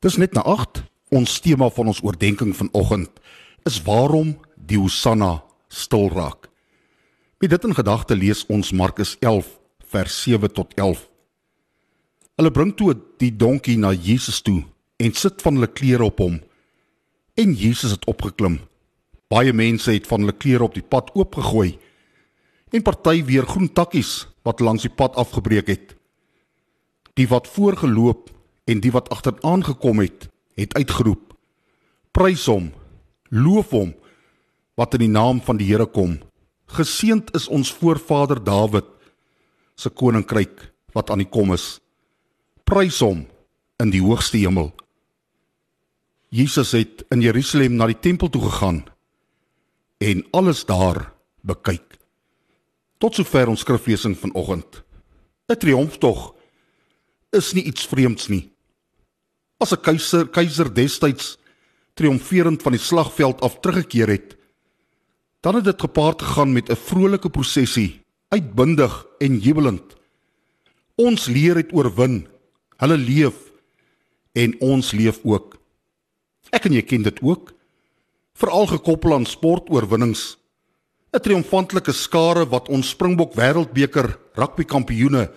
Dis net na 8. Ons tema van ons oordeenking vanoggend is waarom die Hosanna stil raak. Met dit in gedagte lees ons Markus 11 vers 7 tot 11. Hulle bring toe die donkie na Jesus toe en sit van hulle klere op hom. En Jesus het opgeklim. Baie mense het van hulle klere op die pad oopgegooi en party weer groen takkies wat langs die pad afgebreek het. Die wat voorgeloop en die wat agteraan gekom het, het uitgeroep: Prys hom, loof hom wat in die naam van die Here kom. Geseend is ons voorvader Dawid se koninkryk wat aan die kom is. Prys hom in die hoogste hemel. Jesus het in Jerusalem na die tempel toe gegaan en alles daar bekyk. Tot sover ons skriflesing vanoggend. 'n Triomftog is nie iets vreemds nie. As 'n keiser keiser destyds triomferend van die slagveld af teruggekeer het, dan het dit gepaard gegaan met 'n vrolike prosessie, uitbundig en jubelend. Ons leer het oorwin. Hulle leef en ons leef ook. Ek en jy ken dit ook. Veral gekoppel aan sportoorwinnings. 'n Triomfantelike skare wat ons Springbok Wêreldbeker rugby kampioene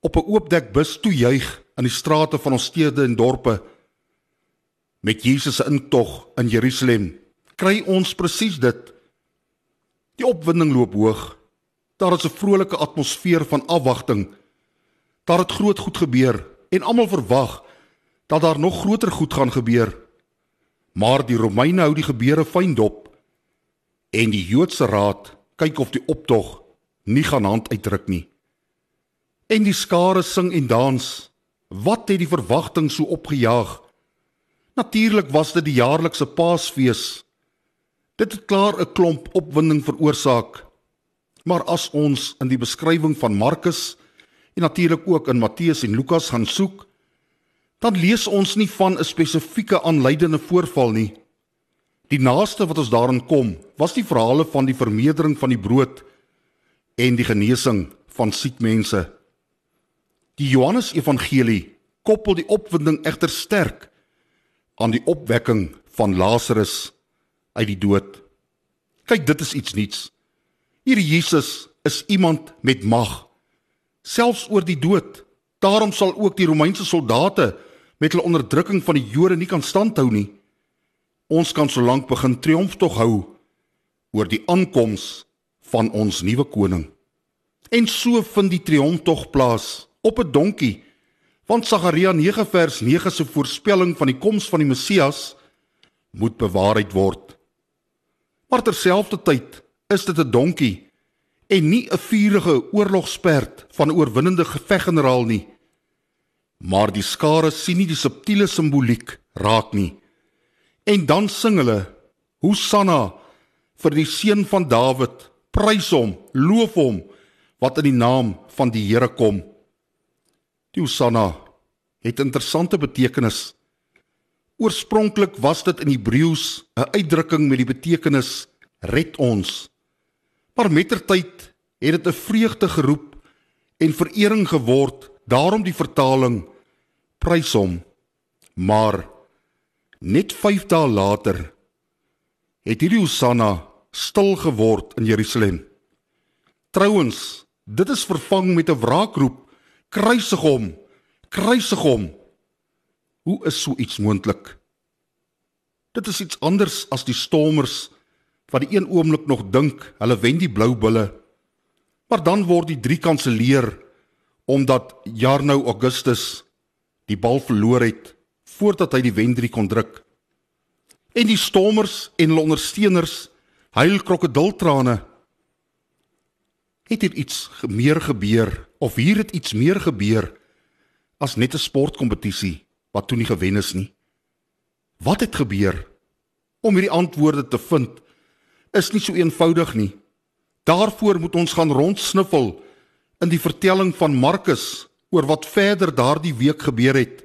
op 'n oopdek bus toejuig aan die strate van ons stede en dorpe met Jesus se intog in Jerusalem. Kry ons presies dit. Die opwinding loop hoog. Daar is 'n vrolike atmosfeer van afwagting. Daar het groot goed gebeur en almal verwag dat daar nog groter goed gaan gebeur. Maar die Romeine hou die gebeure fyn dop en die Joodse raad kyk of die optog nie gaan hand uitdruk nie. En die skare sing en dans Wat het die verwagting so opgejaag? Natuurlik was dit die jaarlikse Paasfees. Dit het klaar 'n klomp opwinding veroorsaak. Maar as ons in die beskrywing van Markus en natuurlik ook in Matteus en Lukas gaan soek, dan lees ons nie van 'n spesifieke aanleidende voorval nie. Die naaste wat ons daarin kom, was die verhale van die vermeerdering van die brood en die genesing van siek mense. Die Johannes Evangelie koppel die opwinding egter sterk aan die opwekking van Lazarus uit die dood. Kyk, dit is iets nuuts. Hier Jesus is iemand met mag, selfs oor die dood. Daarom sal ook die Romeinse soldate met hulle onderdrukking van die Jode nie kan standhou nie. Ons kan solank begin triomftog hou oor die aankoms van ons nuwe koning. En so vind die triomftog plaas op 'n donkie. Want Sagaria 9 vers 9 se voorspelling van die koms van die Messias moet bewaarheid word. Maar terselfdertyd is dit 'n donkie en nie 'n vuurige oorlogsperd van 'n oorwinnende geveggeneraal nie. Maar die skare sien nie die subtiele simboliek raak nie. En dan sing hulle Hosanna vir die seun van Dawid, prys hom, loof hom wat in die naam van die Here kom. Die Hosanna het interessante betekenis. Oorspronklik was dit in Hebreëus 'n uitdrukking met die betekenis red ons. Maar mettertyd het dit 'n vreugde geroep en verering geword, daarom die vertaling prys hom. Maar net 5 dae later het hierdie Hosanna stil geword in Jerusalem. Trouwens, dit is vervang met 'n wraakroep kruisig hom. Kruisig hom. Hoe is so iets moontlik? Dit is iets anders as die stormers wat die een oomblik nog dink hulle wen die blou bulle. Maar dan word die drie kanseleer omdat Jarnou Augustus die bal verloor het voordat hy die wendrie kon druk. En die stormers en hulle ondersteuners huil krokodiltrane het hier iets meer gebeur of hier het iets meer gebeur as net 'n sportkompetisie wat toe nie gewen is nie. Wat het gebeur? Om hierdie antwoorde te vind is nie so eenvoudig nie. Daarvoor moet ons gaan rondsniffel in die vertelling van Markus oor wat verder daardie week gebeur het.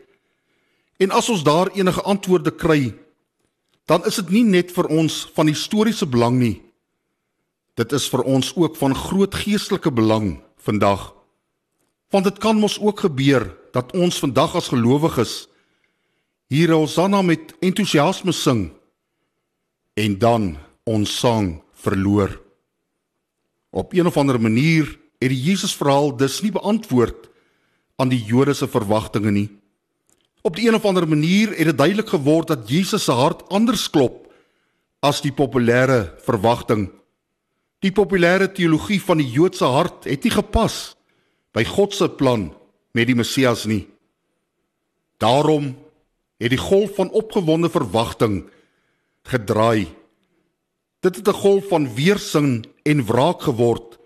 En as ons daar enige antwoorde kry, dan is dit nie net vir ons van historiese belang nie, Dit is vir ons ook van groot geestelike belang vandag. Want dit kan mos ook gebeur dat ons vandag as gelowiges hier Hosanna met entoesiasme sing en dan ons sang verloor. Op een of ander manier het die Jesus verhaal dus nie beantwoord aan die Jode se verwagtinge nie. Op die een of ander manier het dit duidelik geword dat Jesus se hart anders klop as die populêre verwagting. Die populêre teologie van die Joodse hart het nie gepas by God se plan met die Messias nie. Daarom het die golf van opgewonde verwagting gedraai. Dit het 'n golf van weerstand en wraak geword.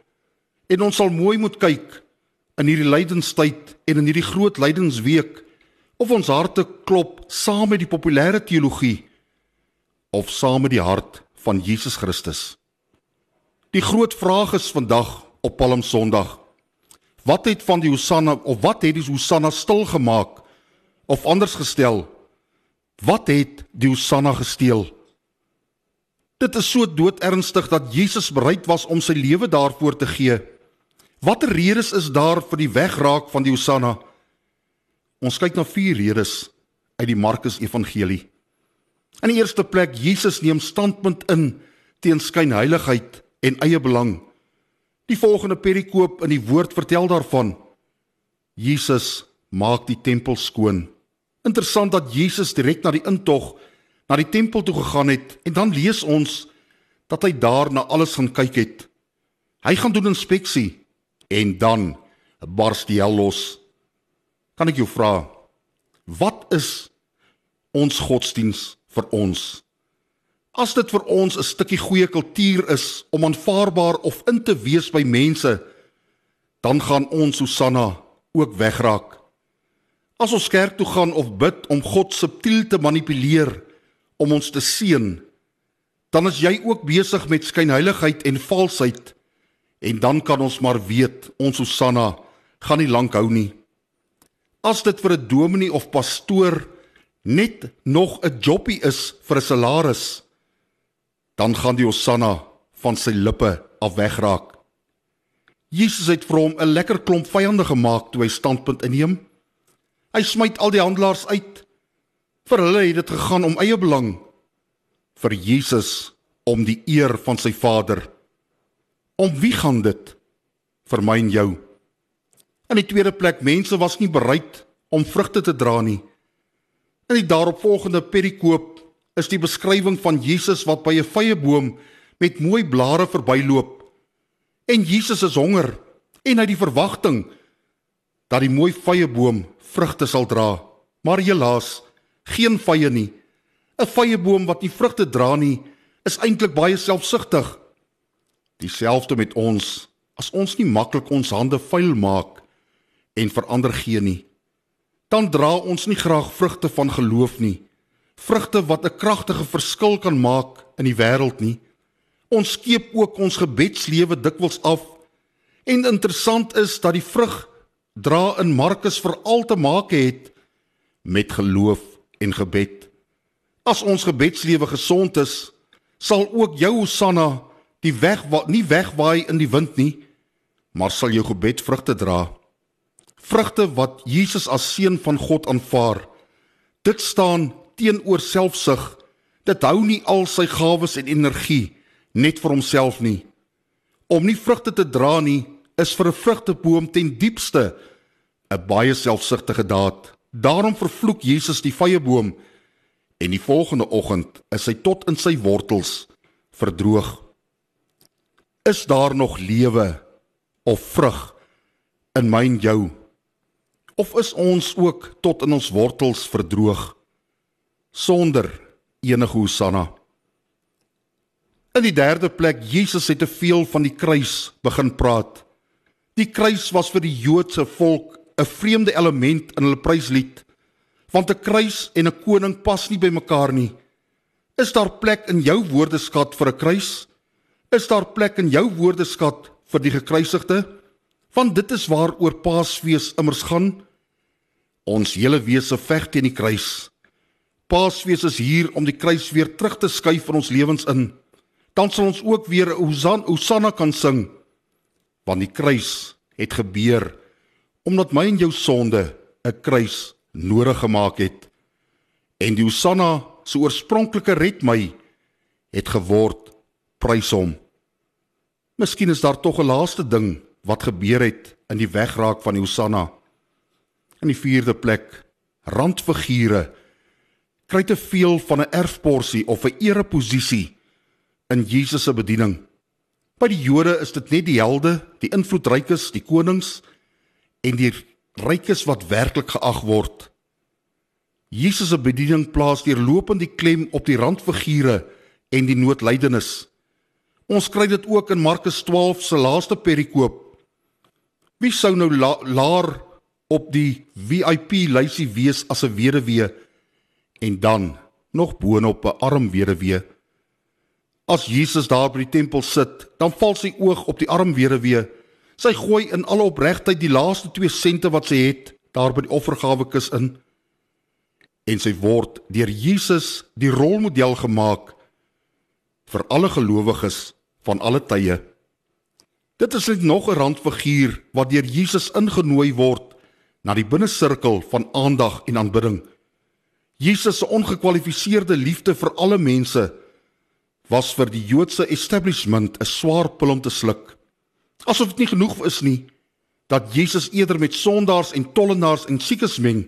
En ons sal mooi moet kyk in hierdie lydenstyd en in hierdie groot lydensweek of ons harte klop saam met die populêre teologie of saam met die hart van Jesus Christus. Die groot vraag is vandag op Palm Sondag. Wat het van die Hosanna of wat het die Hosanna stil gemaak of anders gestel? Wat het die Hosanna gesteel? Dit is so doodernstig dat Jesus bereid was om sy lewe daarvoor te gee. Watter redes is daar vir die wegraak van die Hosanna? Ons kyk na vier redes uit die Markus Evangelie. In die eerste plek, Jesus neem standpunt in teen skynheiligheid en eie belang. Die volgende perikoop in die woord vertel daarvan. Jesus maak die tempel skoon. Interessant dat Jesus direk na die intog na die tempel toe gegaan het en dan lees ons dat hy daar na alles gaan kyk het. Hy gaan doen inspeksie en dan bars die hel los. Kan ek jou vra wat is ons godsdiens vir ons? As dit vir ons 'n stukkie goeie kultuur is om aanvaarbaar of in te wees by mense, dan gaan ons Susanna ook wegraak. As ons kerk toe gaan of bid om God subtiel te manipuleer om ons te seën, dan is jy ook besig met skynheiligheid en valsheid en dan kan ons maar weet ons Susanna gaan nie lank hou nie. As dit vir 'n dominee of pastoor net nog 'n jobbie is vir 'n salaris, dan gaan die Susanna van sy lippe af wegraak. Jesus het vir hom 'n lekker klomp vyande gemaak toe hy standpunt inneem. Hy smyt al die handelaars uit. Vir hulle het dit gegaan om eie belang. Vir Jesus om die eer van sy Vader. Om wie gaan dit? Vir my en jou. In die tweede plek, mense was nie bereid om vrugte te dra nie. In die daaropvolgende perikoop is die beskrywing van Jesus wat by 'n vyeboom met mooi blare verbyloop. En Jesus is honger en hy die verwagting dat die mooi vyeboom vrugte sal dra. Maar helaas, geen vye nie. 'n Vyeboom wat nie vrugte dra nie, is eintlik baie selfsugtig. Dieselfde met ons. As ons nie maklik ons hande vuil maak en verander gee nie, dan dra ons nie graag vrugte van geloof nie. Vrugte wat 'n kragtige verskil kan maak in die wêreld nie. Ons skeep ook ons gebedslewe dikwels af. En interessant is dat die vrug dra in Markus veral te maak het met geloof en gebed. As ons gebedslewe gesond is, sal ook jou Hosanna die weg wat nie wegwaai in die wind nie, maar sal jou gebed vrugte dra. Vrugte wat Jesus as seun van God aanvaar. Dit staan teenoor selfsug. Dit hou nie al sy gawes en energie net vir homself nie. Om nie vrugte te dra nie, is vir 'n vrugteboom ten diepste 'n baie selfsugtige daad. Daarom vervloek Jesus die vyeboom en die volgende oggend is hy tot in sy wortels verdroog. Is daar nog lewe of vrug in my en jou? Of is ons ook tot in ons wortels verdroog sonder enige hosanna? In die derde plek, Jesus het te veel van die kruis begin praat. Die kruis was vir die Joodse volk 'n vreemde element in hulle pryslied, want 'n kruis en 'n koning pas nie by mekaar nie. Is daar plek in jou woordeskat vir 'n kruis? Is daar plek in jou woordeskat vir die gekruisigde? Want dit is waaroor Paasfees immers gaan. Ons hele wese veg teen die kruis. Paasfees is hier om die kruis weer terug te skuif in ons lewens in. Dan sal ons ook weer Hosanna Hosanna kan sing. Want die kruis het gebeur omdat my en jou sonde 'n kruis nodig gemaak het. En die Hosanna se oorspronklike red my het geword prys hom. Miskien is daar tog 'n laaste ding wat gebeur het in die wegraak van die Hosanna. In die vierde plek, randfigure kry te veel van 'n erfporsie of 'n ereposisie in Jesus se bediening. By die Jode is dit net die helde, die invloedrykes, die konings en die rykes wat werklik geag word. Jesus se bediening plaas deurlopend die klem op die randfigure en die noodlydenis. Ons kry dit ook in Markus 12 se laaste perikoop. Wie sou nou la laer op die VIP lysie wees as 'n weduwee en dan nog boonop 'n arm weduwee? As Jesus daar by die tempel sit, dan val sy oog op die arm weduwee. Sy gooi in alle opregtheid die laaste 2 sente wat sy het daar by die offergawekus in. En sy word deur Jesus die rolmodel gemaak vir alle gelowiges van alle tye. Dit is net nog 'n randfiguur wat deur Jesus ingenooi word na die binnesirkel van aandag en aanbidding. Jesus se ongekwalifiseerde liefde vir alle mense was vir die Joodse establishment 'n swaar pil om te sluk. Asof dit nie genoeg is nie dat Jesus eerder met sondaars en tollenaars en siekes meng,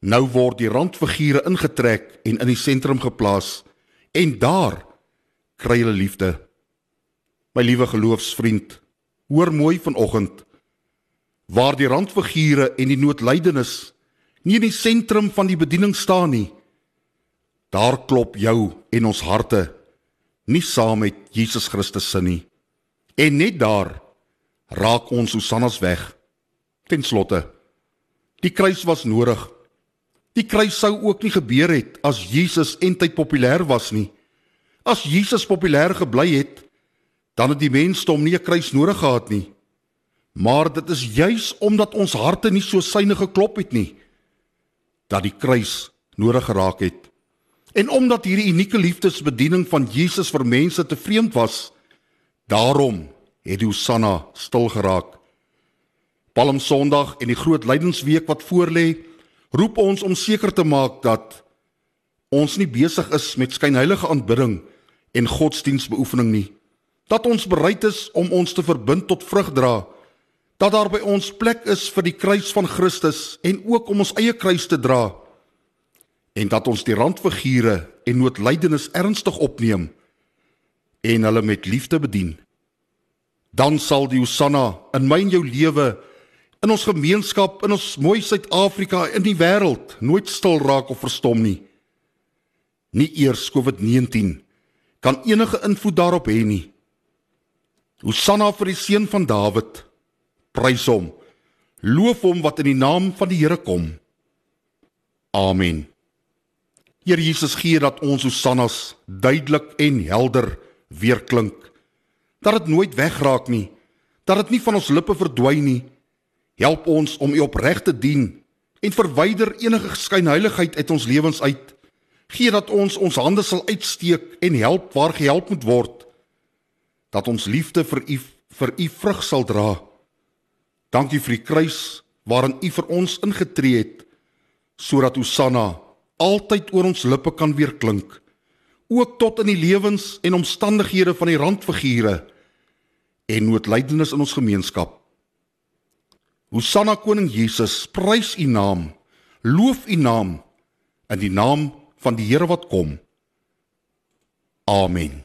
nou word die randfigure ingetrek en in die sentrum geplaas en daar kry hulle liefde. My liewe geloofsvriend, hoor mooi vanoggend waar die randfigure en die noodlydenis nie in die sentrum van die bediening staan nie. Daar klop jou en ons harte nie saam met Jesus Christus se nie. En net daar raak ons Hosannas weg. Ten slotte, die kruis was nodig. Die kruis sou ook nie gebeur het as Jesus eintlik populêr was nie. As Jesus populêr gebly het, dan het die mensdom nie 'n kruis nodig gehad nie. Maar dit is juis omdat ons harte nie so syne geklop het nie dat die kruis nodig geraak het. En omdat hierdie unieke liefdesbediening van Jesus vir mense te vreemd was, daarom het die Hosanna stil geraak. Palm Sondag en die groot lydensweek wat voorlê, roep ons om seker te maak dat ons nie besig is met skynheilige aanbidding en godsdienstbeoefening nie. Dat ons bereid is om ons te verbind tot vrug dra. Dat daar by ons plek is vir die kruis van Christus en ook om ons eie kruis te dra. En dat ons die randfigure en noodlydenis ernstig opneem en hulle met liefde bedien. Dan sal die Hosanna in my en jou lewe in ons gemeenskap in ons mooi Suid-Afrika in die wêreld nooit stil raak of verstom nie. Nie eers COVID-19 kan enige invloed daarop hê nie. Hosanna vir die seun van Dawid. Prys hom. Loof hom wat in die naam van die Here kom. Amen. Here Jesus gee dat ons Hosannas duidelik en helder weer klink. Dat dit nooit wegraak nie. Dat dit nie van ons lippe verdwyn nie. Help ons om U opreg te dien en verwyder enige skynheiligheid uit ons lewens uit. Gee dat ons ons hande sal uitsteek en help waar gehelp moet word. Dat ons liefde vir U vir U vrug sal dra. Dankie vir die kruis waarin U vir ons ingetree het sodat Hosanna altyd oor ons lippe kan weer klink. Ook tot in die lewens en omstandighede van die randfigure en noodlydenis in ons gemeenskap. Hosanna koning Jesus, prys U naam. Loof U naam in die naam van die Here wat kom. Amen.